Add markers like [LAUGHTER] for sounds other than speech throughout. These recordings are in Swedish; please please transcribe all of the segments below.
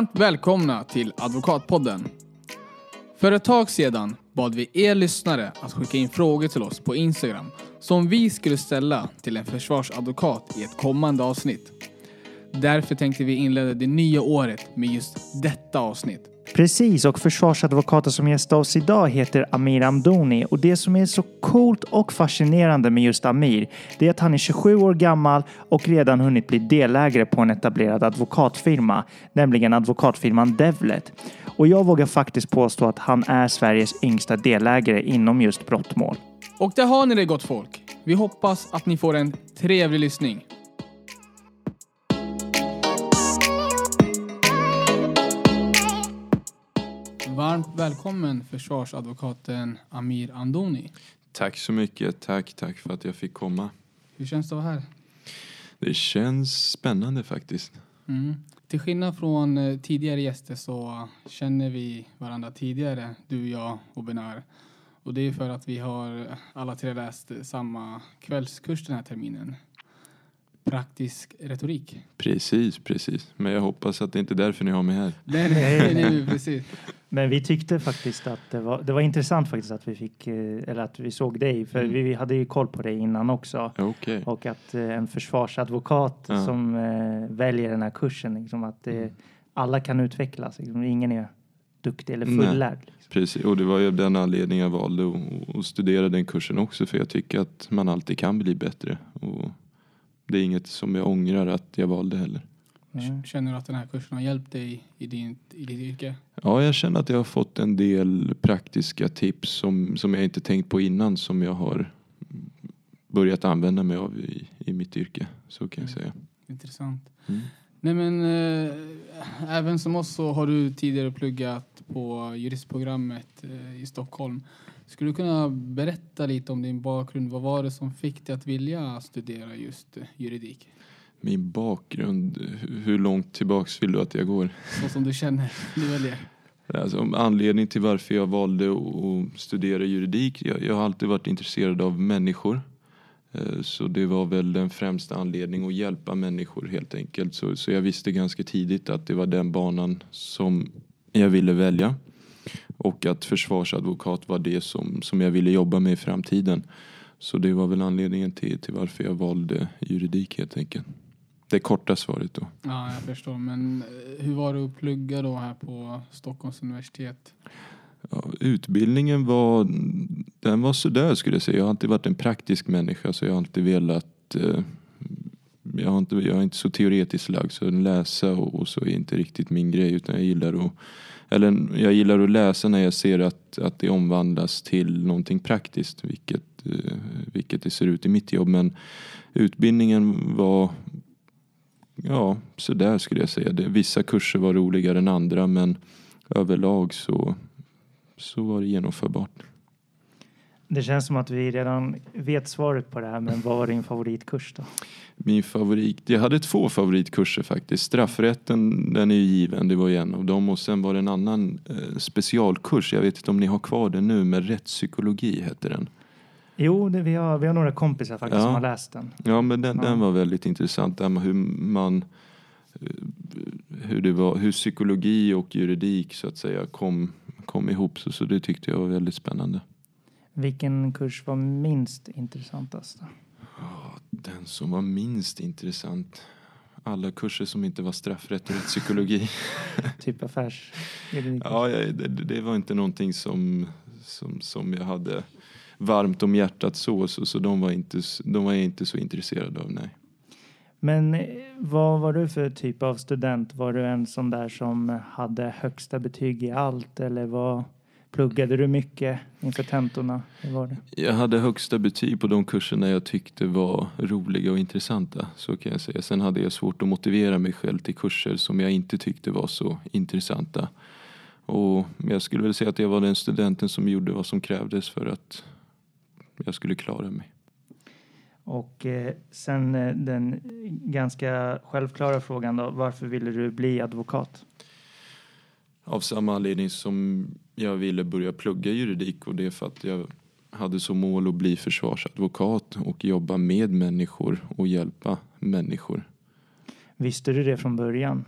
Varmt välkomna till Advokatpodden. För ett tag sedan bad vi er lyssnare att skicka in frågor till oss på Instagram som vi skulle ställa till en försvarsadvokat i ett kommande avsnitt. Därför tänkte vi inleda det nya året med just detta avsnitt. Precis, och försvarsadvokaten som gästar oss idag heter Amir Amdoni och det som är så coolt och fascinerande med just Amir, det är att han är 27 år gammal och redan hunnit bli delägare på en etablerad advokatfirma, nämligen advokatfirman Devlet. Och jag vågar faktiskt påstå att han är Sveriges yngsta delägare inom just brottmål. Och där har ni det gott folk. Vi hoppas att ni får en trevlig lyssning. Varmt välkommen försvarsadvokaten Amir Andoni. Tack så mycket. Tack, tack för att jag fick komma. Hur känns det att vara här? Det känns spännande faktiskt. Mm. Till skillnad från eh, tidigare gäster så känner vi varandra tidigare, du, jag och Benar. Och det är för att vi har alla tre läst samma kvällskurs den här terminen. Praktisk retorik. Precis, precis. Men jag hoppas att det inte är därför ni har mig här. Nej, nej, nej, nej precis. [LAUGHS] Men vi tyckte faktiskt att det var, det var intressant faktiskt att vi fick, eh, eller att vi såg dig, för Mm. vi, vi hade ju koll på dig innan också. Okej. Och att eh, en försvarsadvokat Ja. som eh, väljer den här kursen, liksom, att Mm. alla kan utvecklas. Liksom, ingen är duktig eller Nej. fullärd. Liksom. Precis. Och det var ju av den anledningen jag valde att, att studera den kursen också. För jag tycker att man alltid kan bli bättre. Och det är inget som jag ångrar att jag valde heller. Mm. Känner du att den här kursen har hjälpt dig i, din, i ditt yrke? Ja, jag känner att jag har fått en del praktiska tips som, som jag inte tänkt på innan. Som jag har börjat använda mig av i, i mitt yrke. Så kan jag säga. Intressant. Mm. Nej men eh, även som oss så har du tidigare pluggat på juristprogrammet eh, i Stockholm. Skulle du kunna berätta lite om din bakgrund? Vad var det som fick dig att vilja studera just eh, juridik? Min bakgrund, hu- hur långt tillbaks vill du att jag går? Så som du känner, du väljer. [LAUGHS] Alltså, om anledning till varför jag valde att att studera juridik, jag, jag har alltid varit intresserad av människor. Eh, Så det var väl den främsta anledningen att hjälpa människor helt enkelt. Så, så jag visste ganska tidigt att det var den banan som jag ville välja. Och att försvarsadvokat var det som, som jag ville jobba med i framtiden. Så det var väl anledningen till, till varför jag valde juridik helt enkelt. Det korta svaret då. Ja, jag förstår. Men eh, hur var det att plugga då här på Stockholms universitet? Ja, utbildningen var, den var sådär skulle jag säga. Jag har alltid varit en praktisk människa så jag har alltid velat eh, jag, har inte, jag är inte så teoretiskt lagd så läsa och, och så är inte riktigt min grej utan jag gillar att eller jag gillar att läsa när jag ser att, att det omvandlas till någonting praktiskt vilket, eh, vilket det ser ut i mitt jobb men utbildningen var ja sådär skulle jag säga. Det, vissa kurser var roligare än andra men överlag så så var det genomförbart. Det känns som att vi redan vet svaret på det här, men vad var din favoritkurs då? Min favorit, jag hade två favoritkurser faktiskt. Straffrätten, den är ju given, det var ju en av dem. Och sen var det en annan eh, specialkurs, jag vet inte om ni har kvar den nu, men rättspsykologi hette den. Jo, det, vi, har, vi har några kompisar faktiskt Ja. som har läst den. Ja, men den, Ja. den var väldigt intressant. Där hur man eh, hur, det var, hur psykologi och juridik så att säga kom, kom ihop. Så, så det tyckte jag var väldigt spännande. Vilken kurs var minst intressantast? Den som var minst intressant. Alla kurser som inte var straffrätt och psykologi. [LAUGHS] Typ affärsjuridik? Ja, det, det var inte någonting som, som, som jag hade varmt om hjärtat så, så, så de, var inte, de var jag inte så intresserad av, nej. Men eh, vad var du för typ av student? Var du en sån där som hade högsta betyg i allt eller vad pluggade du mycket inför tentorna? Hur var det? Jag hade högsta betyg på de kurserna jag tyckte var roliga och intressanta, så kan jag säga. Sen hade jag svårt att motivera mig själv till kurser som jag inte tyckte var så intressanta. Och jag skulle väl säga att jag var den studenten som gjorde vad som krävdes för att jag skulle klara mig. Och eh, sen eh, den ganska självklara frågan då, varför ville du bli advokat? Av samma anledning som jag ville börja plugga juridik och det är för att jag hade som mål att bli försvarsadvokat och jobba med människor och hjälpa människor. Visste du det från början?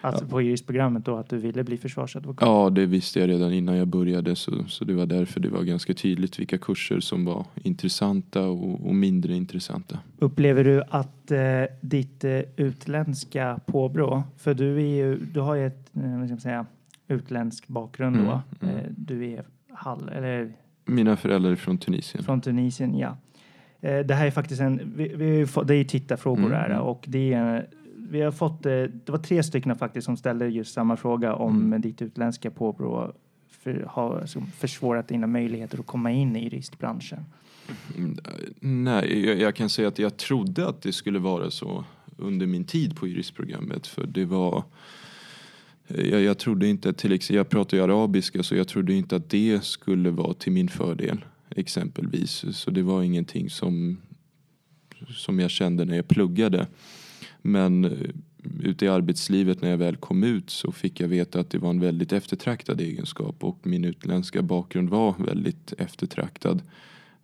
Alltså på juristprogrammet då att du ville bli försvarsadvokat? Ja, det visste jag redan innan jag började så, så det var därför det var ganska tydligt vilka kurser som var intressanta och, och mindre intressanta. Upplever du att eh, ditt eh, utländska påbrå, för du, är ju, du har ju ett eh, vad ska man säga, utländsk bakgrund då. Mm, mm. Eh, du är hall, eller Mina föräldrar är från Tunisien. från Tunisien, ja. Eh, det här är faktiskt en, vi, vi, fått- det är ju tittarfrågor Mm, här mm. och det är, vi har fått, eh, det var tre stycken faktiskt som ställde just samma fråga om Mm. ditt utländska påbrå för, har som försvårat dina möjligheter att komma in i juristbranschen. Mm, Nej, jag, jag kan säga att jag trodde att det skulle vara så under min tid på juristprogrammet. För det var... Jag, jag trodde inte till exempel, jag pratar ju arabiska så jag trodde inte att det skulle vara till min fördel exempelvis. Så det var ingenting som, som jag kände när jag pluggade. Men eh, ute i arbetslivet när jag väl kom ut så fick jag veta att det var en väldigt eftertraktad egenskap och min utländska bakgrund var väldigt eftertraktad.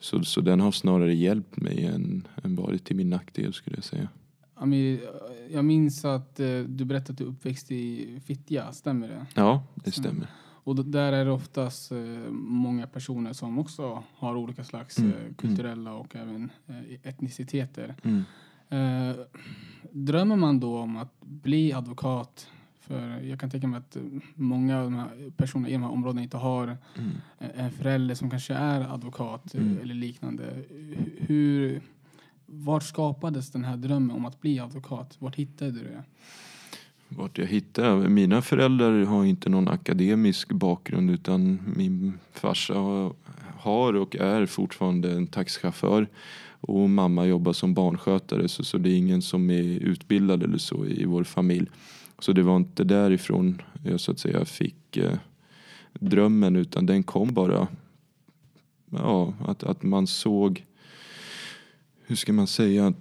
Så, så den har snarare hjälpt mig än, än varit till min nackdel skulle jag säga. Amir, jag minns att eh, du berättade att du uppväxt i Fittja, stämmer det? Ja, det stämmer. Och där är det oftast eh, många personer som också har olika slags Mm, eh, kulturella och även etniciteter. Mm. Drömmer man då om att bli advokat? För jag kan tänka mig att många av de här personerna i de här områdena inte har Mm. en förälder som kanske är advokat Mm. eller liknande. Hu- Hur, vart skapades den här drömmen om att bli advokat? Vart hittade du det? Vart jag hittade? Mina föräldrar har inte någon akademisk bakgrund utan min farsa har- och är fortfarande en taxichaufför och mamma jobbar som barnskötare så, så det är ingen som är utbildad eller så i vår familj. Så det var inte därifrån jag så att säga fick eh, drömmen utan den kom bara ja, att, att man såg hur ska man säga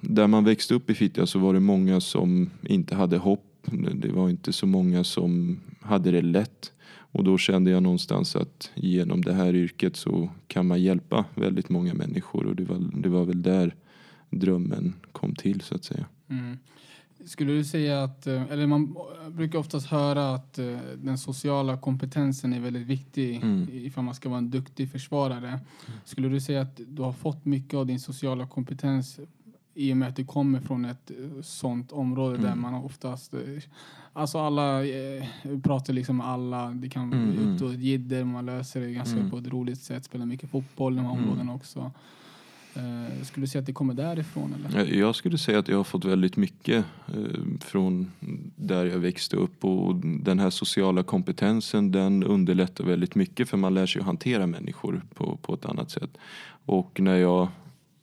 där man växte upp i Fittja så var det många som inte hade hopp. Det var inte så många som hade det lätt. Och då kände jag någonstans att genom det här yrket så kan man hjälpa väldigt många människor. Och det var, det var väl där drömmen kom till så att säga. Mm. Skulle du säga att, eh, eller man brukar oftast höra att eh, den sociala kompetensen är väldigt viktig Mm. ifall man ska vara en duktig försvarare. Skulle du säga att du har fått mycket av din sociala kompetens i och med att du kommer från ett eh, sånt område där Mm. man oftast, alltså alla eh, pratar liksom med alla, det kan vara Mm, mm. ut och jidder, man löser det ganska Mm. på ett roligt sätt, spelar mycket fotboll i de här Mm. områdena också. Eh, skulle du säga att det kommer därifrån eller? Eh, jag- skulle säga att jag har fått väldigt mycket eh, från där jag växte upp och den här sociala kompetensen den underlättar väldigt mycket för man lär sig att hantera människor på, på ett annat sätt. Och när jag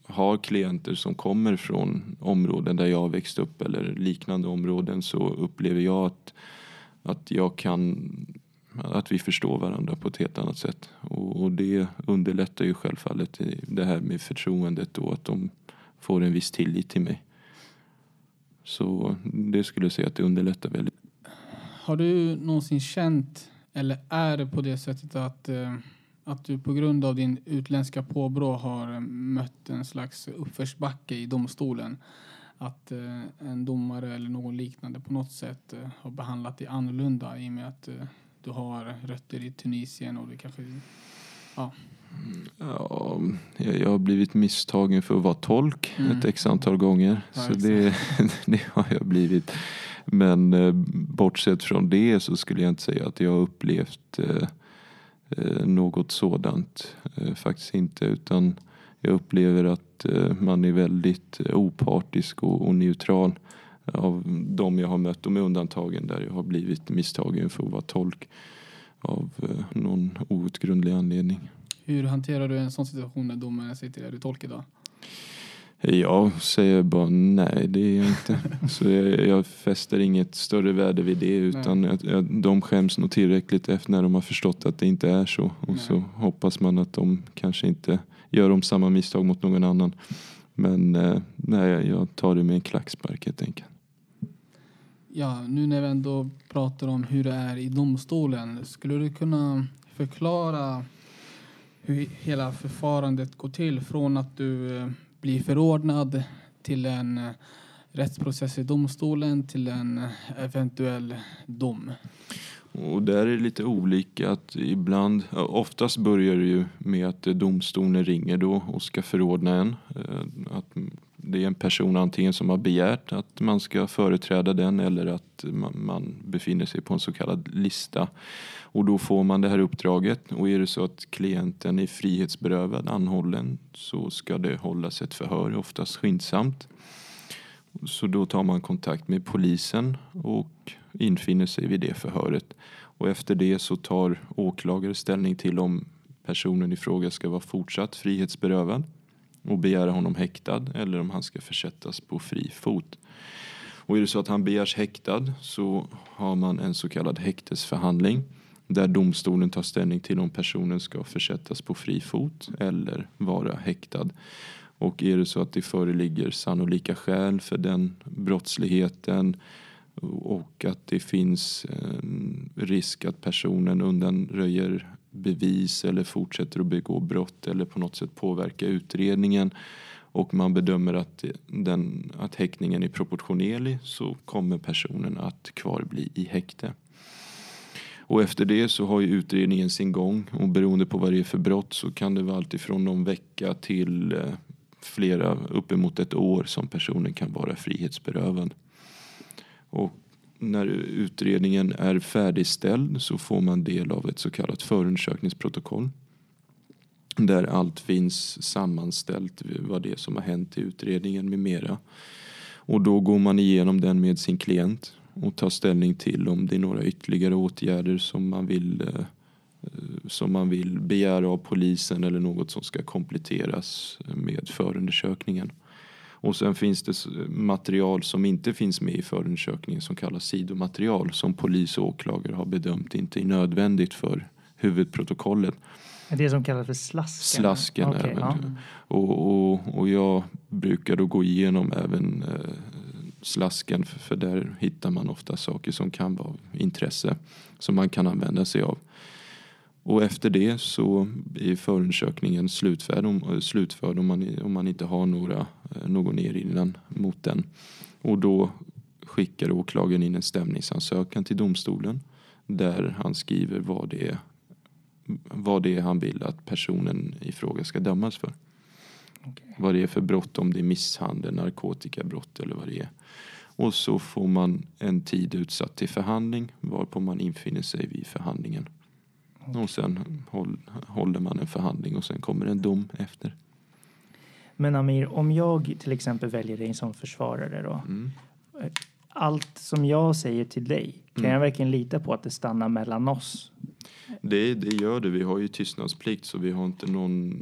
har klienter som kommer från områden där jag har växt upp eller liknande områden så upplever jag att, att jag kan att vi förstår varandra på ett helt annat sätt. Och, och det underlättar ju självfallet det här med förtroendet och att de får en viss tillit till mig. Så det skulle jag säga att det underlättar väldigt. Har du någonsin känt, eller är det på det sättet att, eh, att du på grund av din utländska påbrå har mött en slags uppförsbacke i domstolen? Att eh, en domare eller någon liknande på något sätt eh, har behandlat dig annorlunda i och med att du har rötter i Tunisien och det kanske... Ja, jag, jag har blivit misstagen för att vara tolk Mm. ett x antal gånger. Ja, så det, [LAUGHS] det har jag blivit. Men eh, bortsett från det så skulle jag inte säga att jag har upplevt eh, eh, något sådant. Eh, faktiskt inte. Utan jag upplever att eh, man är väldigt opartisk och, och neutral av de jag har mött. Och med undantagen där jag har blivit misstagen för att vara tolk av eh, någon outgrundlig anledning. Hur hanterar du en sån situation när domaren säger till dig, är du tolk idag? Jag säger bara nej, det är jag inte. [LAUGHS] Så jag, jag fäster inget större värde vid det utan jag, jag, de skäms nog tillräckligt efter när de har förstått att det inte är så. Och Nej. så hoppas man att de kanske inte gör om samma misstag mot någon annan. Men eh, nej, jag tar det med en klackspark helt enkelt. Ja, nu när vi ändå pratar om hur det är i domstolen, skulle du kunna förklara hur hela förfarandet går till från att du eh, blir förordnad till en, eh, rättsprocess i domstolen till en eh, eventuell dom? Och där är det lite olika. att ibland, Oftast börjar det ju med att domstolen ringer då och ska förordna en. Att det är en person antingen som har begärt att man ska företräda den eller att man befinner sig på en så kallad lista. Och då får man det här uppdraget och är det så att klienten är frihetsberövad, anhållen, så ska det hållas ett förhör, oftast skyndsamt. Så då tar man kontakt med polisen och infinner sig vid det förhöret. Och efter det så tar åklagare ställning till om personen i fråga ska vara fortsatt frihetsberövad och begära honom häktad eller om han ska försättas på fri fot. Och är det så att han begärs häktad så har man en så kallad häktesförhandling där domstolen tar ställning till om personen ska försättas på fri fot eller vara häktad. Och är det så att det föreligger sannolika skäl för den brottsligheten och att det finns en risk att personen undanröjer bevis eller fortsätter att begå brott eller på något sätt påverka utredningen och man bedömer att, den, att häktningen är proportionerlig så kommer personen att kvarbli i häkte. Och efter det så har ju utredningen sin gång och beroende på vad det är för brott så kan det vara alltifrån någon vecka till eh, flera, uppemot ett år som personen kan vara frihetsberövad. Och när utredningen är färdigställd så får man del av ett så kallat förundersökningsprotokoll. Där allt finns sammanställt, vad det är som har hänt i utredningen med mera. Och då går man igenom den med sin klient och tar ställning till om det är några ytterligare åtgärder som man vill eh, som man vill begära av polisen eller något som ska kompletteras med förundersökningen. Och sen finns det material som inte finns med i förundersökningen som kallas sidomaterial som polis och åklagare har bedömt inte är nödvändigt för huvudprotokollet. Det som kallas för slasken? Slasken okay, även. Ja. Och, och, och jag brukar då gå igenom även eh, slasken för, för där hittar man ofta saker som kan vara av intresse som man kan använda sig av. Och efter det så är förundersökningen slutförd om, slutförd om, man, om man inte har några, eh, någon erinran mot den. Och då skickar åklagaren in en stämningsansökan till domstolen där han skriver vad det är, vad det är han vill att personen i fråga ska dömas för. Okay. Vad det är för brott, om det är misshandel, narkotikabrott eller vad det är. Och så får man en tid utsatt till förhandling varpå man infinner sig vid förhandlingen. Och sen håller man en förhandling och sen kommer en dom efter. Men Amir, om jag till exempel väljer dig som försvarare då. Mm. Allt som jag säger till dig, kan mm. jag verkligen lita på att det stannar mellan oss? Det, det gör det. Vi har ju tystnadsplikt så vi har inte någon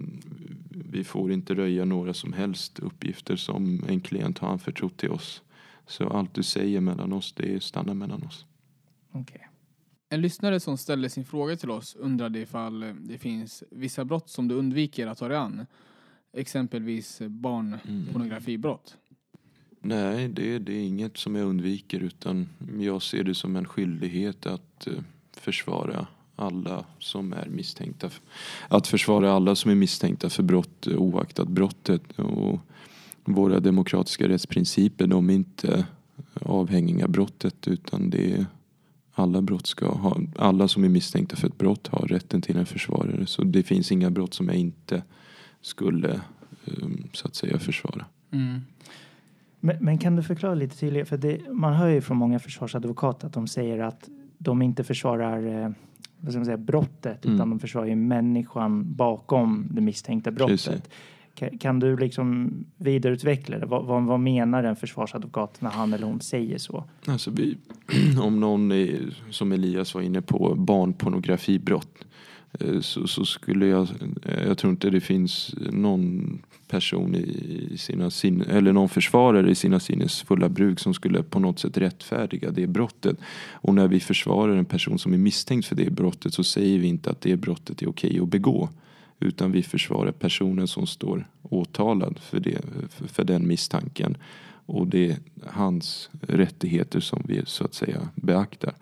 vi får inte röja några som helst uppgifter som en klient har anförtrott till oss. Så allt du säger mellan oss, det stannar mellan oss. Okay. En lyssnare som ställde sin fråga till oss undrade ifall eh, det finns vissa brott som du undviker att ta dig an. Exempelvis barnpornografibrott. Mm. Nej, det, det, är inget som jag undviker utan jag ser det som en skyldighet att eh, försvara alla som är misstänkta. Att försvara alla som är misstänkta för brott eh, oaktat brottet. Och våra demokratiska rättsprinciper de är inte avhängiga brottet utan det är alla brott ska ha, alla som är misstänkta för ett brott har rätten till en försvarare. Så det finns inga brott som jag inte skulle um, så att säga försvara. Mm. Men, men, kan du förklara lite tydligare? För det, man hör ju från många försvarsadvokater att de säger att de inte försvarar eh, vad ska man säga, brottet mm. utan de försvarar ju människan bakom det misstänkta brottet. Precis. Kan du liksom vidareutveckla det? Vad, vad, vad, menar en försvarsadvokat när han eller hon säger så? Alltså vi, [CLEARS THROAT] om någon är, som Elias var inne på, barnpornografibrott eh, så, så, skulle jag, eh, jag tror inte det finns någon person i sina sin, eller någon försvarare i sina sinnesfulla bruk som skulle på något sätt rättfärdiga det brottet. Och när vi försvarar en person som är misstänkt för det brottet så säger vi inte att det brottet är okej att begå. Utan vi försvarar personen som står åtalad för, det, för den misstanken. Och det är hans rättigheter som vi så att säga beaktar.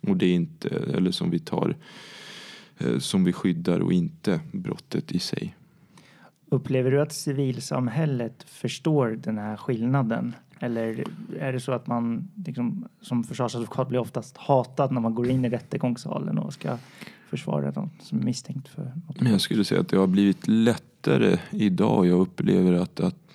Och det är inte, eller som vi tar, eh, som vi skyddar och inte brottet i sig. Upplever du att civilsamhället förstår den här skillnaden? Eller är det så att man liksom, som försvarsadvokat blir oftast hatad när man går in i rättegångssalen och ska försvara någon som är misstänkt för något? Men jag skulle säga att det har blivit lättare idag. Jag upplever att, att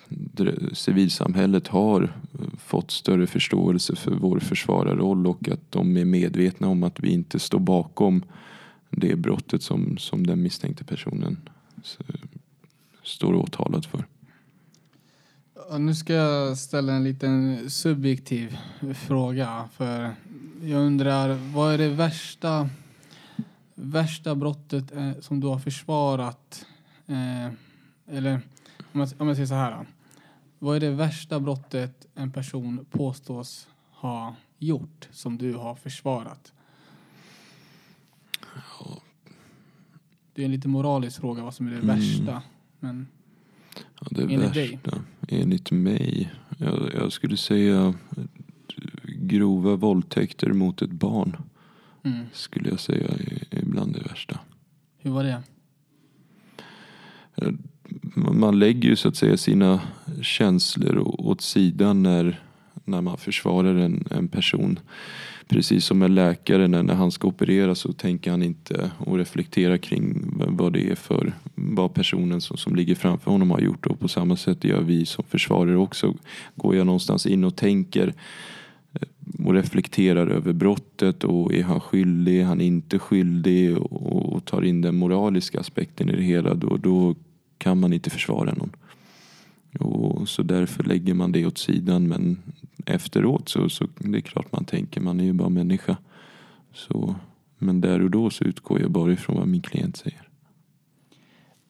civilsamhället har fått större förståelse för vår försvararroll och att de är medvetna om att vi inte står bakom det brottet som, som den misstänkte personen står åtalad för. Ja, nu ska jag ställa en liten subjektiv fråga. För jag undrar, vad är det värsta, värsta brottet eh, som du har försvarat? Eh, eller om jag, om jag säger så här. Vad är det värsta brottet en person påstås ha gjort som du har försvarat? Det är en lite moralisk fråga vad som är det Mm. värsta. Men Ja, det Enligt värsta, dig? enligt mig, jag, jag skulle säga grova våldtäkter mot ett barn mm, skulle jag säga bland det värsta. hur var det? Man man lägger ju så att säga sina känslor åt sidan när, när man försvarar en, en person. Precis som en läkare när, när han ska operera så tänker han inte och reflekterar kring vad- det är för vad personen som, som ligger framför honom har gjort. Och på samma sätt gör vi som försvarare också. Går jag någonstans in och tänker eh, och reflekterar över brottet och är han skyldig, han är inte skyldig och, och tar in den moraliska aspekten i det hela då, då kan man inte försvara någon. Och så därför lägger man det åt sidan men efteråt så, så det är klart man tänker, man är ju bara människa. Så, men där och då så utgår jag bara ifrån vad min klient säger.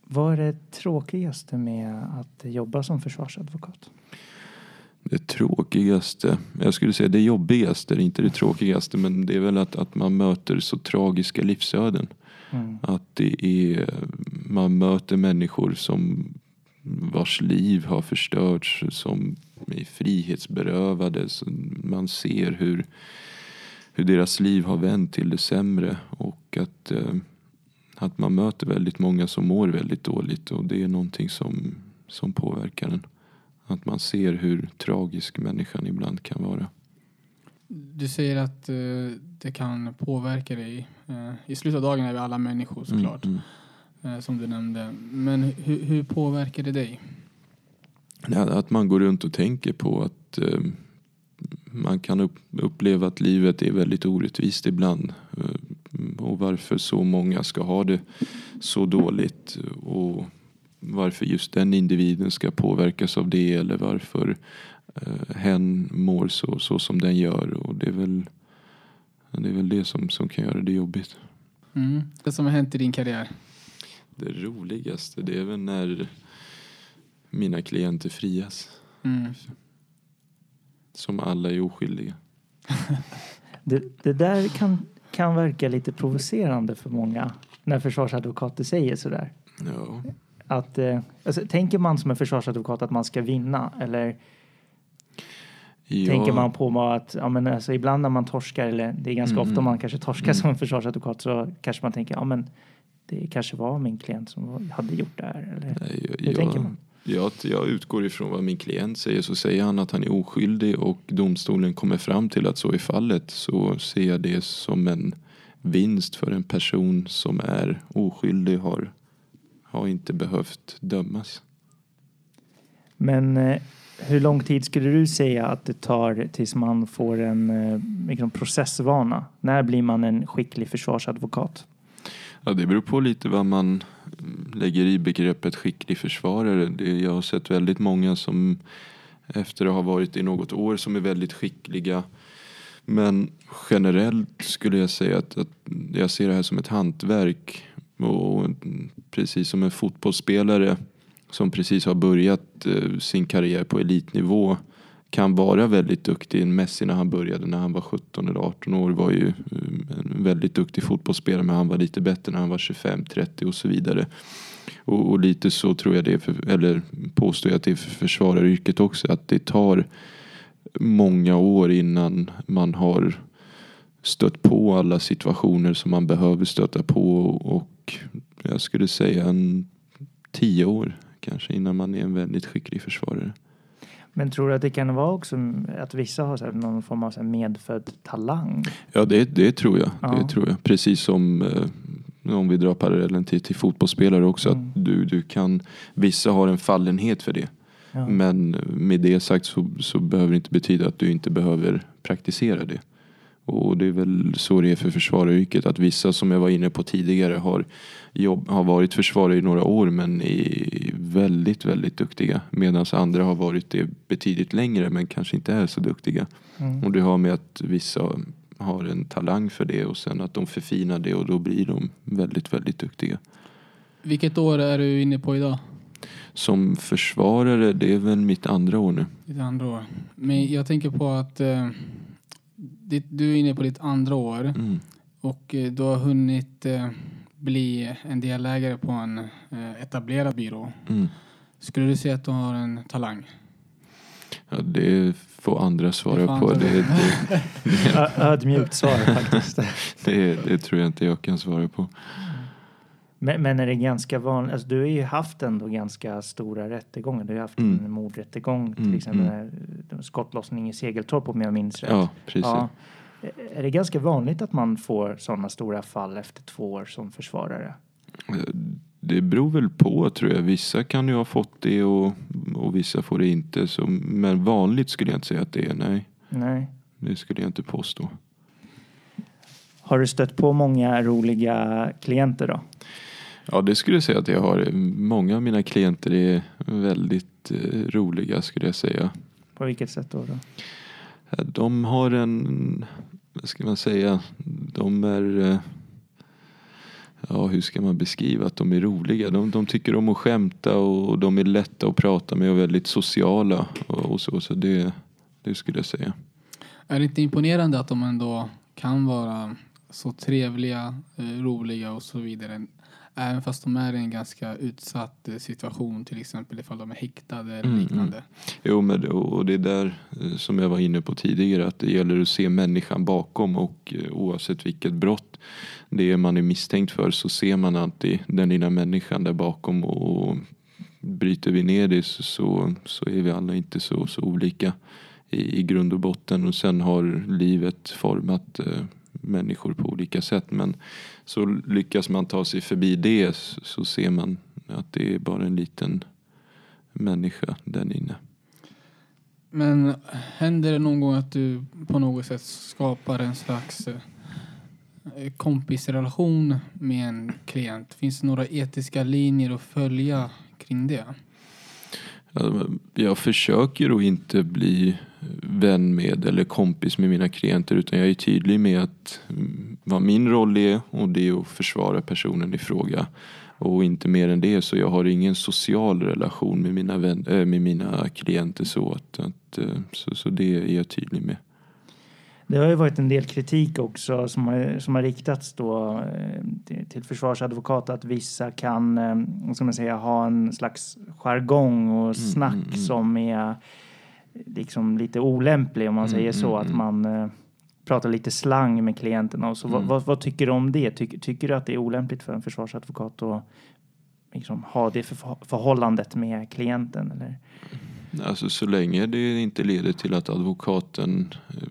Vad är det tråkigaste med att jobba som försvarsadvokat? Det tråkigaste, jag skulle säga det jobbigaste, inte det tråkigaste men det är väl att, att man möter så tragiska livsöden. Mm. Att det är, man möter människor som vars liv har förstörts, som är frihetsberövade. Man ser hur, hur deras liv har vänt till det sämre och att, eh, att man möter väldigt många som mår väldigt dåligt och det är någonting som, som påverkar en. Att man ser hur tragisk människan ibland kan vara. Du säger att eh, det kan påverka dig. Eh, I slutet av dagen är vi alla människor såklart, Mm, eh, som du nämnde. Men hur, hur påverkar det dig? Ja, Att man går runt och tänker på att man kan upp, uppleva att livet är väldigt orättvist ibland. Och varför så många ska ha det så dåligt. Och varför just den individen ska påverkas av det. Eller varför eh, hen mår så, så som den gör. Och det är väl det, är väl det som, som kan göra det jobbigt. Mm. Det som har hänt i din karriär? Det roligaste det är väl när mina klienter frias. Mm. Som alla är oskyldiga. [LAUGHS] Det, det där kan, kan verka lite provocerande för många när försvarsadvokater säger sådär. Ja. Att, eh, alltså, tänker man som en försvarsadvokat att man ska vinna eller Ja, tänker man på att ja, men alltså, ibland när man torskar eller det är ganska Mm. ofta man kanske torskar Mm. som en försvarsadvokat så kanske man tänker ja men det kanske var min klient som hade gjort det här. Eller, jag, hur tänker man? jag, jag utgår ifrån vad min klient säger. Så säger han att han är oskyldig och domstolen kommer fram till att så är fallet så ser jag det som en vinst för en person som är oskyldig har, har inte behövt dömas. Men eh, hur lång tid skulle du säga att det tar tills man får en eh, liksom processvana? När blir man en skicklig försvarsadvokat? Ja, det beror på lite vad man mm, lägger i begreppet skicklig försvarare. Jag har sett väldigt många som efter att ha varit i något år som är väldigt skickliga. Men generellt skulle jag säga att, att jag ser det här som ett hantverk. Och precis som en fotbollsspelare som precis har börjat eh, sin karriär på elitnivå kan vara väldigt duktig. Messi när han började när han var 17 eller 18 år var ju eh, en väldigt duktig fotbollsspelare men han var lite bättre när han var 25, 30 och så vidare. Och, och lite så tror jag det är, för, eller påstår jag att det är för försvararyrket också, att det tar många år innan man har stött på alla situationer som man behöver stöta på och jag skulle säga en tio år kanske innan man är en väldigt skicklig försvarare. Men tror du att det kan vara också att vissa har så någon form av så medfödd talang? Ja, det, det tror jag. Ja. Det tror jag. Precis som eh, om vi drar parallellen till, till fotbollsspelare också. Mm. Att du, du kan, vissa har en fallenhet för det. Ja. Men med det sagt så, så behöver det inte betyda att du inte behöver praktisera det. Och det är väl så det är för försvararyrket. Att vissa som jag var inne på tidigare har, jobb, har varit försvarare i några år men är väldigt, väldigt duktiga. Medan andra har varit det betydligt längre men kanske inte är så duktiga. Mm. Och det har med att vissa har en talang för det och sen att de förfinar det och då blir de väldigt, väldigt duktiga. Vilket år är du inne på idag? Som försvarare, det är väl mitt andra år nu. Ditt andra år. Men jag tänker på att eh, ditt, du är inne på ditt andra år Mm. och eh, du har hunnit eh, bli en delägare på en eh, etablerad byrå. Mm. Skulle du säga att du har en talang? Ja, det får andra svara Det får på. andra. Det, det, [LAUGHS] Ö- Ödmjukt svar faktiskt. [LAUGHS] det, det tror jag inte jag kan svara på. Men, men är det ganska vanligt? Alltså, du har ju haft ändå ganska stora rättegångar. Du har haft Mm. en mordrättegång till Mm, exempel. mm. Skottlossning i Segeltorp om jag minns rätt. Ja, precis. Ja. Är det ganska vanligt att man får sådana stora fall efter två år som försvarare? Det beror väl på tror jag. Vissa kan ju ha fått det och, och vissa får det inte. Så, men vanligt skulle jag inte säga att det är. Nej, Nej. det skulle jag inte påstå. Har du stött på många roliga klienter då? Ja, det skulle jag säga att jag har. Många av mina klienter är väldigt eh, roliga skulle jag säga. På vilket sätt då? då? De har en, vad ska man säga, de är, eh, ja hur ska man beskriva att de är roliga? De, de tycker om att skämta och de är lätta att prata med och väldigt sociala och, och så. Så det, det skulle jag säga. Är det inte imponerande att de ändå kan vara så trevliga, eh, roliga och så vidare? Även fast de är i en ganska utsatt eh, situation, till exempel ifall de är häktade eller Mm, liknande. Jo, men det- och det är där eh, som jag var inne på tidigare att det gäller att se människan bakom och eh, oavsett vilket brott det är man är misstänkt för så ser man alltid den lilla människan där bakom och bryter vi ner det så, så, är vi alla inte så, så olika i, i grund och botten och sen har livet format människor på olika sätt men så lyckas man ta sig förbi det så, ser man att det är bara en liten människa där inne. Men händer det någon gång att du på något sätt skapar en slags eh, kompisrelation med en klient? Finns det några etiska linjer att följa kring det? Jag försöker att inte bli vän med eller kompis med mina klienter utan jag är tydlig med att mm, vad min roll är och det är att försvara personen i fråga. Och inte mer än det så jag har ingen social relation med mina, vän, äh, med mina klienter så att, att eh, så, så det är jag tydlig med. Det har ju varit en del kritik också som har, som har riktats då eh, till, till försvarsadvokat att vissa kan, eh, vad ska man säga, ha en slags jargong och snack mm, mm. som är liksom lite olämplig om man Mm, säger så. mm, Att mm. man eh, pratar lite slang med klienterna. Och så. Vad, Mm. vad, vad tycker du om det? Tycker, tycker du att det är olämpligt för en försvarsadvokat att liksom, ha det för, förhållandet med klienten? Eller? Alltså så länge det inte leder till att advokaten eh,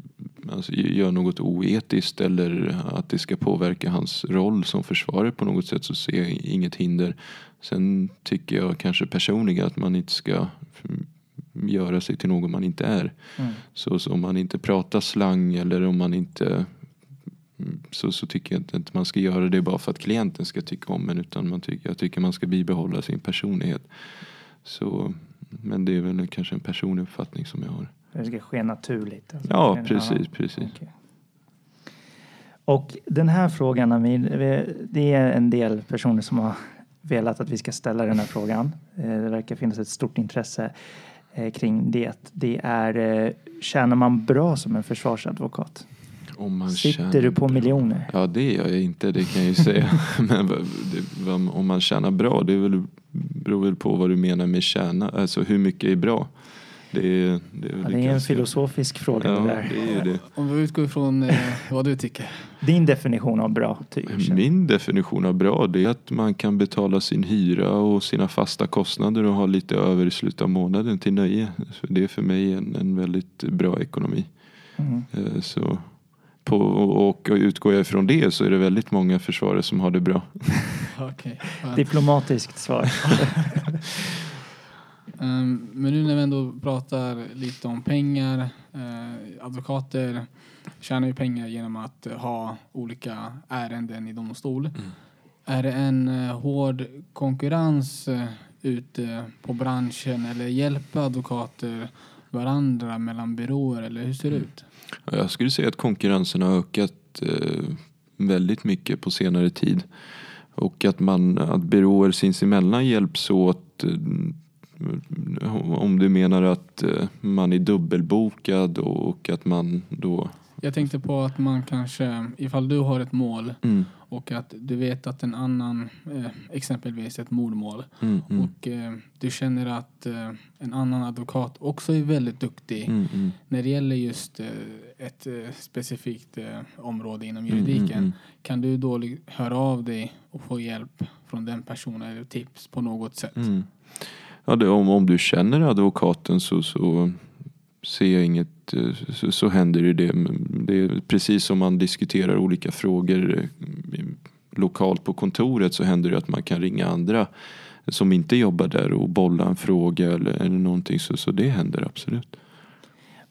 alltså, gör något oetiskt eller att det ska påverka hans roll som försvarare på något sätt så ser jag inget hinder. Sen tycker jag kanske personligen att man inte ska göra sig till någon man inte är. Mm. Så, så om man inte pratar slang eller om man inte mm, så, så tycker jag inte att man ska göra det bara för att klienten ska tycka om en utan man tycker, jag tycker man ska bibehålla sin personlighet. Så, men det är väl kanske en personlig uppfattning som jag har. Det ska ske naturligt. alltså. Ja, Ja. precis, precis. Okej. Och den här frågan, Amir, det är en del personer som har velat att vi ska ställa den här frågan. Eh, Det verkar finnas ett stort intresse eh, kring det. Det är, eh, tjänar man bra som en försvarsadvokat? Om man Sitter du på bra. miljoner? Ja, det gör jag inte, det kan jag ju säga. [LAUGHS] [LAUGHS] Men det, om man tjänar bra, det väl, beror väl på vad du menar med tjäna. Alltså hur mycket är bra? Det är, det är, Ja, det är en filosofisk fråga Ja, det där. det är ju det. Om vi utgår ifrån eh, vad du tycker. Din definition av bra tycker Min definition av bra det är att man kan betala sin hyra och sina fasta kostnader och ha lite över i slutet av månaden till nöje. Så det är för mig en, en väldigt bra ekonomi. Mm. Eh, Så på, och utgår jag ifrån det så är det väldigt många försvarare som har det bra. [LAUGHS] Skönt. Diplomatiskt svar. [LAUGHS] Ehm, men nu när vi ändå pratar lite om pengar. eh, advokater tjänar ju pengar genom att eh, ha olika ärenden i domstol. Är det en eh, hård konkurrens ute på branschen eller hjälper advokater varandra mellan byråer eller hur ser det ut? Ja, Jag skulle säga att konkurrensen har ökat väldigt mycket på senare tid. Och att, man, att byråer sinsemellan hjälps åt. Om du menar att eh, man är dubbelbokad och att man då... Jag tänkte på att man kanske, ifall du har ett mål Mm, och att du vet att en annan, eh, exempelvis ett mordmål, mm, mm, och eh, du känner att en annan advokat också är väldigt duktig mm, mm, när det gäller just ett specifikt område inom mm, juridiken. Kan du då höra av dig och få hjälp från den personen eller tips på något sätt? Ja, det, om, om du känner advokaten så, så ser jag inget, eh, så, så händer ju det. Det är precis som man diskuterar olika frågor eh, lokalt på kontoret så händer det att man kan ringa andra som inte jobbar där och bolla en fråga eller, eller någonting. Så, så det händer absolut.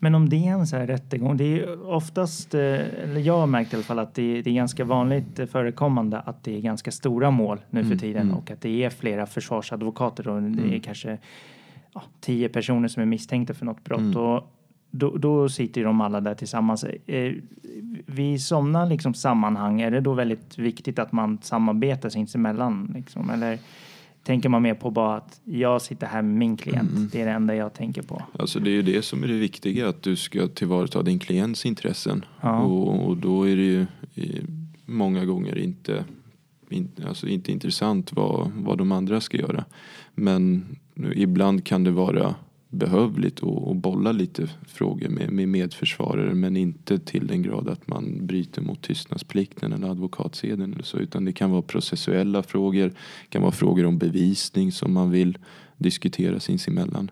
Men om det är en så här rättegång, det är ju oftast, eh, eller jag har märkt i alla fall att det är, det är ganska vanligt förekommande att det är ganska stora mål nu för Mm, tiden mm. och att det är flera försvarsadvokater och det är Mm. kanske ja, tio personer som är misstänkta för något brott. Mm. Och då, då sitter de alla där tillsammans. Eh, vid sådana liksom sammanhang är det då väldigt viktigt att man samarbetar sinsemellan? Liksom, eller tänker man mer på bara att jag sitter här med min klient? Mm. Det är det enda jag tänker på. Alltså det är ju det som är det viktiga, att du ska tillvarata din klients intressen. Ja. Och, och då är det ju många gånger inte, in, alltså inte intressant vad, vad de andra ska göra. Men ibland kan det vara behövligt att bolla lite frågor med, med medförsvarare men inte till den grad att man bryter mot tystnadsplikten eller advokatseden eller så utan det kan vara processuella frågor, det kan vara frågor om bevisning som man vill diskutera sinsemellan.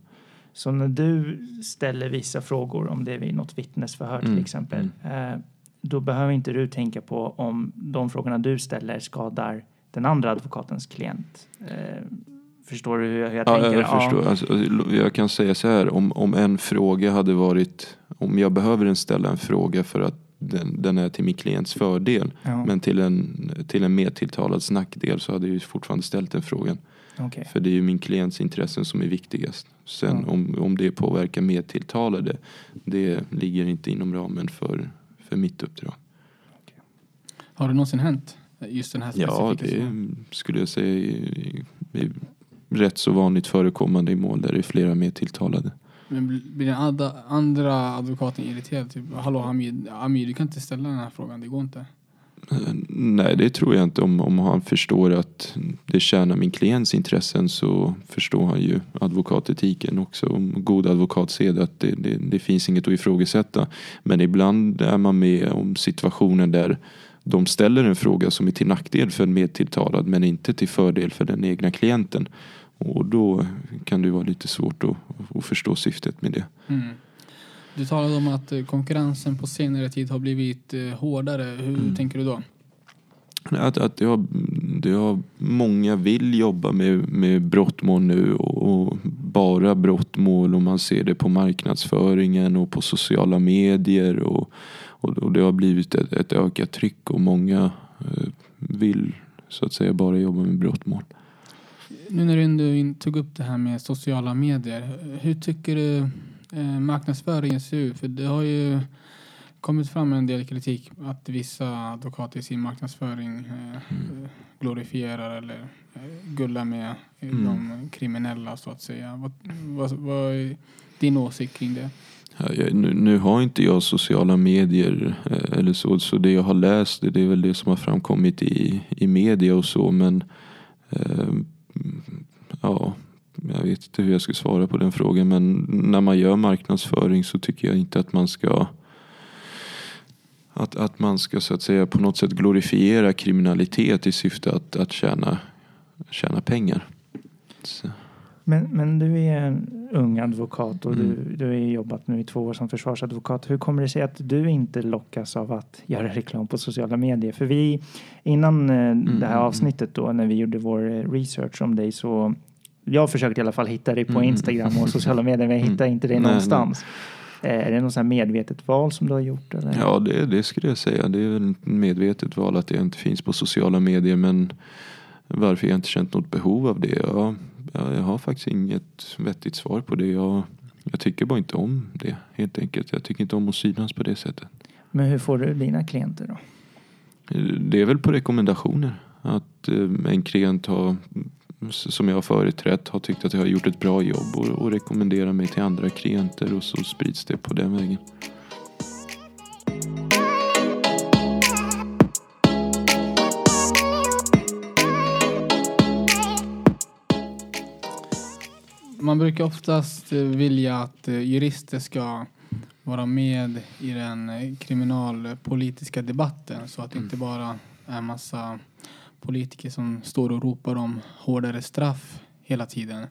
Så när du ställer vissa frågor, om det är vid något vittnesförhör till Mm, exempel, eh, då behöver inte du tänka på om de frågorna du ställer skadar den andra advokatens klient. Förstår du hur jag, hur jag Ja, tänker? jag förstår. Alltså, jag kan säga så här, om, om en fråga hade varit, om jag behöver en ställa en fråga för att den, den är till min klients fördel, Ja, men till en, till en medtilltalads nackdel så hade jag ju fortfarande ställt den frågan. okej. För det är ju min klients intressen som är viktigast. Sen Ja. om, om det påverkar medtilltalade, det ligger inte inom ramen för, för mitt uppdrag. Har det någonsin hänt? Just den här Ja, specifika det situationen? skulle jag säga är, är rätt så vanligt förekommande i mål där det är flera medtilltalade. Men bl- blir den andra, andra advokaten irriterad? Typ, hallå Hamid, Amir, du kan inte ställa den här frågan, det går inte. Eh, Nej, det tror jag inte. Om, om han förstår att det tjänar min klients intressen så förstår han ju advokatetiken också. Om god advokatsed att det, det, det finns inget att ifrågasätta. Men ibland är man med om situationen där de ställer en fråga som är till nackdel för en medtilltalad men inte till fördel för den egna klienten. Och då kan det vara lite svårt att, att förstå syftet med det. Mm. Du talade om att eh, konkurrensen på senare tid har blivit eh, hårdare. Hur Mm. tänker du då? Att, att det har, det har, många vill jobba med, med brottmål nu och, och bara brottmål och man ser det på marknadsföringen och på sociala medier och, och, och det har blivit ett, ett ökat tryck och många eh, vill så att säga bara jobba med brottmål. Nu när du ändå tog upp det här med sociala medier. Hur tycker du eh, marknadsföringen ser ut? För det har ju kommit fram en del kritik att vissa advokater i sin marknadsföring eh, glorifierar eller eh, gullar med Mm. de kriminella så att säga. Vad, vad, vad är din åsikt kring det? Nu, nu har inte jag sociala medier eller så, så det jag har läst det är väl det som har framkommit i, i media och så men eh, ja, jag vet inte hur jag ska svara på den frågan men när man gör marknadsföring så tycker jag inte att man ska att, att man ska så att säga på något sätt glorifiera kriminalitet i syfte att, att tjäna, tjäna pengar. Så. Men, men du är en ung advokat och Mm. du, du har jobbat nu i två år som försvarsadvokat. Hur kommer det sig att du inte lockas av att göra reklam på sociala medier? För vi, innan eh, det här mm, avsnittet då, när vi gjorde vår eh, research om dig så jag försökte i alla fall hitta dig på Mm. Instagram och sociala medier, men jag [LAUGHS] Mm. hittar inte dig Nej, någonstans. Eh, Är det något medvetet val som du har gjort? Eller? Ja, det, det skulle jag säga. Det är väl ett medvetet val att jag inte finns på sociala medier. Men varför jag inte känt något behov av det? Ja, ja, jag har faktiskt inget vettigt svar på det. Jag, jag tycker bara inte om det helt enkelt. Jag tycker inte om att synas på det sättet. Men hur får du dina klienter då? Det är väl på rekommendationer. Att eh, en klient har, som jag har företrätt har tyckt att jag har gjort ett bra jobb och, och rekommenderar mig till andra klienter och så sprids det på den vägen. Man brukar oftast vilja att eh, jurister ska vara med i den eh, kriminalpolitiska debatten så att det inte bara är massa politiker som står och ropar om hårdare straff hela tiden.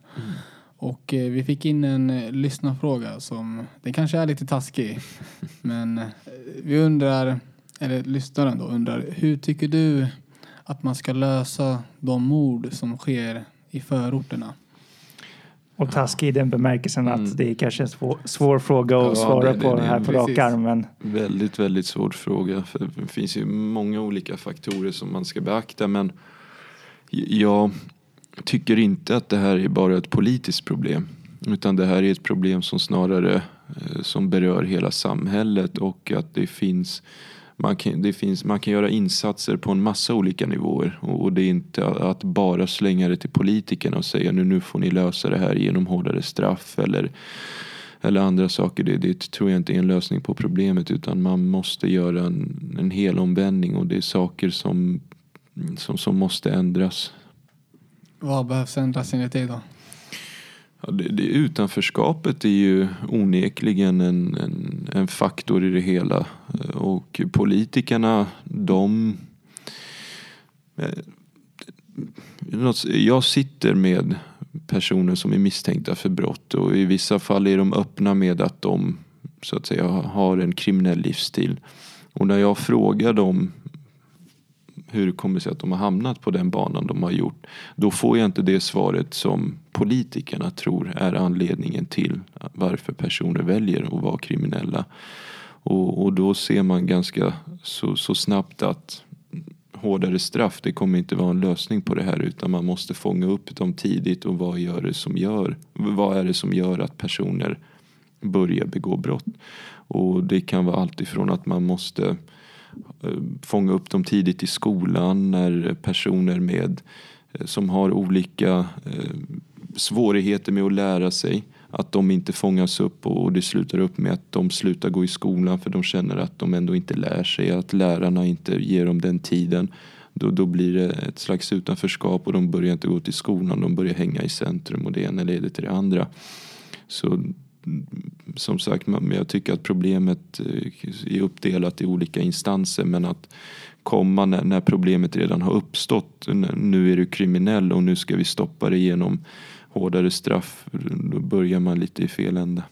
Och eh, vi fick in en eh, lyssnarfråga som, den kanske är lite taskig, [LAUGHS] men eh, vi undrar, eller lyssnaren då undrar, hur tycker du att man ska lösa de mord som sker i förorterna? Och taskig i den bemärkelsen Mm. att det är kanske en svår, svår fråga att Ja, svara det- på det- här på rak arm. Men Väldigt, väldigt svår fråga. För det finns ju många olika faktorer som man ska beakta. Men jag tycker inte att det här är bara ett politiskt problem. Utan det här är ett problem som snarare eh, som berör hela samhället och att det finns man kan, det finns, man kan göra insatser på en massa olika nivåer och och det är inte att bara slänga det till politikerna och säga nu, nu får ni lösa det här genom hårdare straff eller eller andra saker. Det, det tror jag inte är en lösning på problemet utan man måste göra en, en hel omvändning och det är saker som, som, som måste ändras. Vad behövs ändras enligt dig då? Ja, det, det, utanförskapet är ju onekligen en, en, en faktor i det hela och politikerna de eh, jag sitter med personer som är misstänkta för brott och i vissa fall är de öppna med att de så att säga har en kriminell livsstil. Och när jag frågar dem hur det kommer sig att de har hamnat på den banan de har gjort. Då får jag inte det svaret som politikerna tror är anledningen till varför personer väljer att vara kriminella. Och, och då ser man ganska så, så snabbt att hårdare straff det kommer inte vara en lösning på det här utan man måste fånga upp dem tidigt och vad gör det som gör vad är det som gör att personer börjar begå brott. Och det kan vara allt ifrån att man måste eh, fånga upp dem tidigt i skolan när personer med eh, som har olika eh, svårigheter med att lära sig att de inte fångas upp och det slutar upp med att de slutar gå i skolan för de känner att de ändå inte lär sig, att lärarna inte ger dem den tiden. Då, då blir det ett slags utanförskap och de börjar inte gå till skolan, de börjar hänga i centrum och det ena leder till det andra. Så som sagt, jag tycker att problemet eh, är uppdelat i olika instanser men att komma när, när problemet redan har uppstått, nu är du kriminell och nu ska vi stoppa det genom hårdare straff, då börjar man lite i fel ände.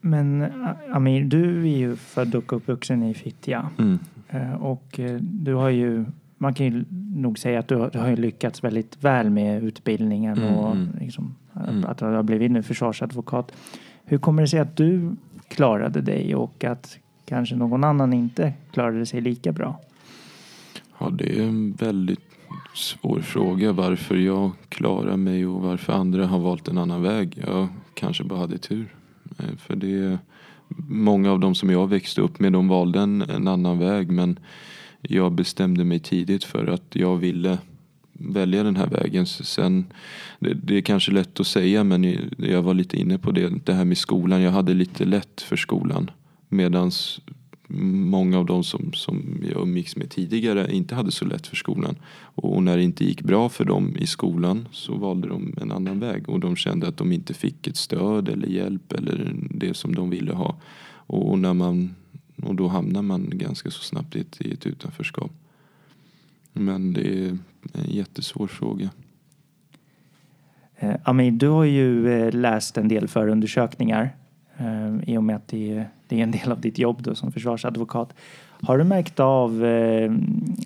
Men Amir, du är ju född och uppvuxen i Fittja. Mm. Eh, Och eh, du har ju, man kan ju nog säga att du har, du har lyckats väldigt väl med utbildningen Mm, och mm. liksom, Mm. att du har blivit nu försvarsadvokat. Hur kommer det sig att du klarade dig och att kanske någon annan inte klarade sig lika bra? Ja, det är en väldigt svår fråga varför jag klarar mig och varför andra har valt en annan väg. Jag kanske bara hade tur. Eh, för det är många av dem som jag växte upp med de valde en, en annan väg men jag bestämde mig tidigt för att jag ville välja den här vägen. Sen, det, det är kanske lätt att säga men jag var lite inne på det, det här med skolan. Jag hade lite lätt för skolan medans många av de som, som jag umgicks med tidigare inte hade så lätt för skolan. Och när det inte gick bra för dem i skolan så valde de en annan väg och de kände att de inte fick ett stöd eller hjälp eller det som de ville ha. Och när man Och då hamnar man ganska så snabbt i ett, i ett utanförskap. Men det är en jättesvår fråga. Eh, Amir, du har ju eh, läst en del förundersökningar eh, i och med att det är, det är en del av ditt jobb då, som försvarsadvokat. Har du märkt av eh,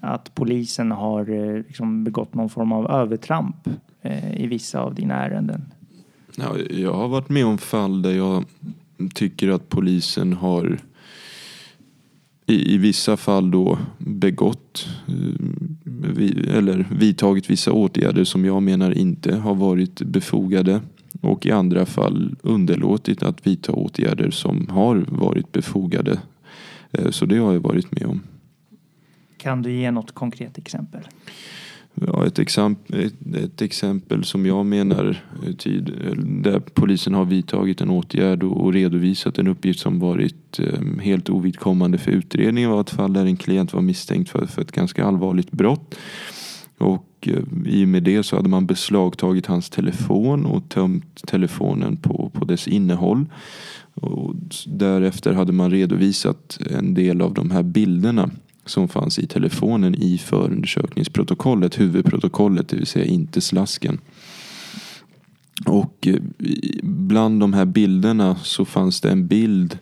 att polisen har eh, liksom begått någon form av övertramp eh, i vissa av dina ärenden? Ja, jag har varit med om fall där jag tycker att polisen har i, i vissa fall då begått eh, vi, eller vidtagit vissa åtgärder som jag menar inte har varit befogade och i andra fall underlåtit att vidta åtgärder som har varit befogade. Eh, Så det har jag varit med om. Kan du ge något konkret exempel? Ja, ett, exempel, ett, ett exempel som jag menar eh, tid, där polisen har vidtagit en åtgärd och, och redovisat en uppgift som varit eh, helt ovidkommande för utredningen var ett fall där en klient var misstänkt för, för ett ganska allvarligt brott. Och eh, i och med det så hade man beslagtagit hans telefon och tömt telefonen på, på dess innehåll. Och därefter hade man redovisat en del av de här bilderna som fanns i telefonen i förundersökningsprotokollet, huvudprotokollet, det vill säga inte slasken. Och eh, bland de här bilderna så fanns det en bild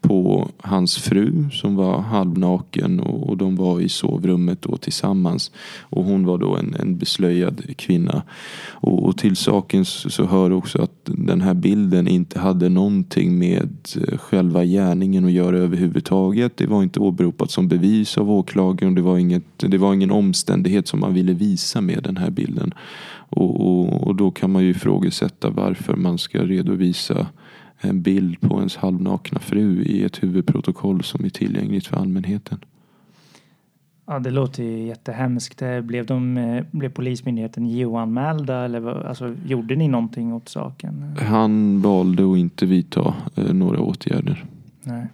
på hans fru som var halvnaken och, och de var i sovrummet då tillsammans. Och hon var då en, en beslöjad kvinna. Och, och till saken så, så hör också att den här bilden inte hade någonting med eh, själva gärningen att göra överhuvudtaget. Det var inte åberopat som bevis av åklagaren. Det var, inget, det var ingen omständighet som man ville visa med den här bilden. Och, och, och då kan man ju ifrågasätta varför man ska redovisa en bild på ens halvnakna fru i ett huvudprotokoll som är tillgängligt för allmänheten. Ja, det låter ju jättehemskt. Eh, Blev, de, eh, blev Polismyndigheten JO-anmälda eller alltså, gjorde ni någonting åt saken? Han valde att inte vidta eh, några åtgärder. Nej.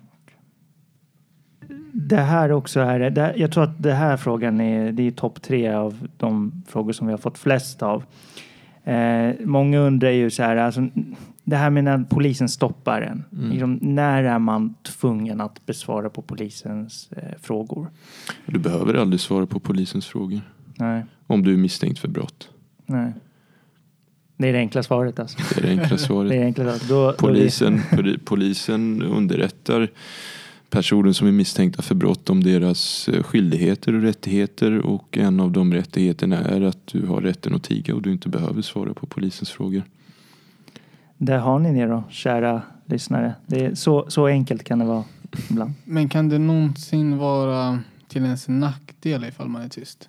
Det här också är, det, jag tror att det här frågan är, det är topp tre av de frågor som vi har fått flest av. Eh, många undrar ju så här, alltså, det här med när polisen stoppar en. Mm. Liksom, när är man tvungen att besvara på polisens eh, frågor? Du behöver aldrig svara på polisens frågor. Nej, Om du är misstänkt för brott. nej. Det är det enkla svaret alltså. Det är det enkla [LAUGHS] Det är svaret. det enkla svaret. Då, Polisen, poli- polisen underrättar personer som är misstänkta för brott om deras eh, skyldigheter och rättigheter och en av de rättigheterna är att du har rätten att tiga och du inte behöver svara på polisens frågor. Där har ni det då, kära lyssnare. Det är så, så enkelt kan det vara ibland. Men kan det någonsin vara till ens nackdel ifall man är tyst?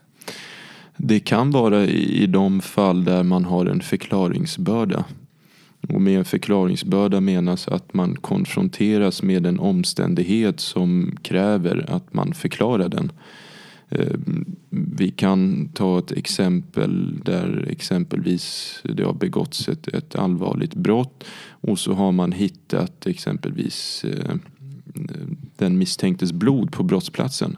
Det kan vara i i de fall där man har en förklaringsbörda. Och med en förklaringsbörda menas att man konfronteras med en omständighet som kräver att man förklarar den. Eh, vi kan ta ett exempel där exempelvis det har begåtts ett, ett allvarligt brott och så har man hittat exempelvis eh, den misstänktes blod på brottsplatsen.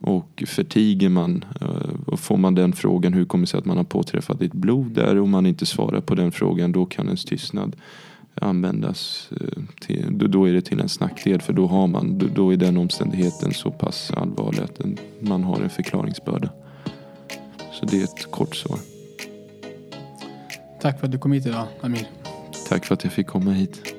Och förtiger man eh, och får man den frågan hur kommer det sig att man har påträffat ditt blod där och man inte svarar på den frågan då kan ens tystnad användas eh, till, då- är det till ens nackdel för då har man då- är den omständigheten så pass allvarlig att man har en förklaringsbörda. Så det är ett kort svar. Tack för att du kom hit idag, Amir. Tack för att jag fick komma hit.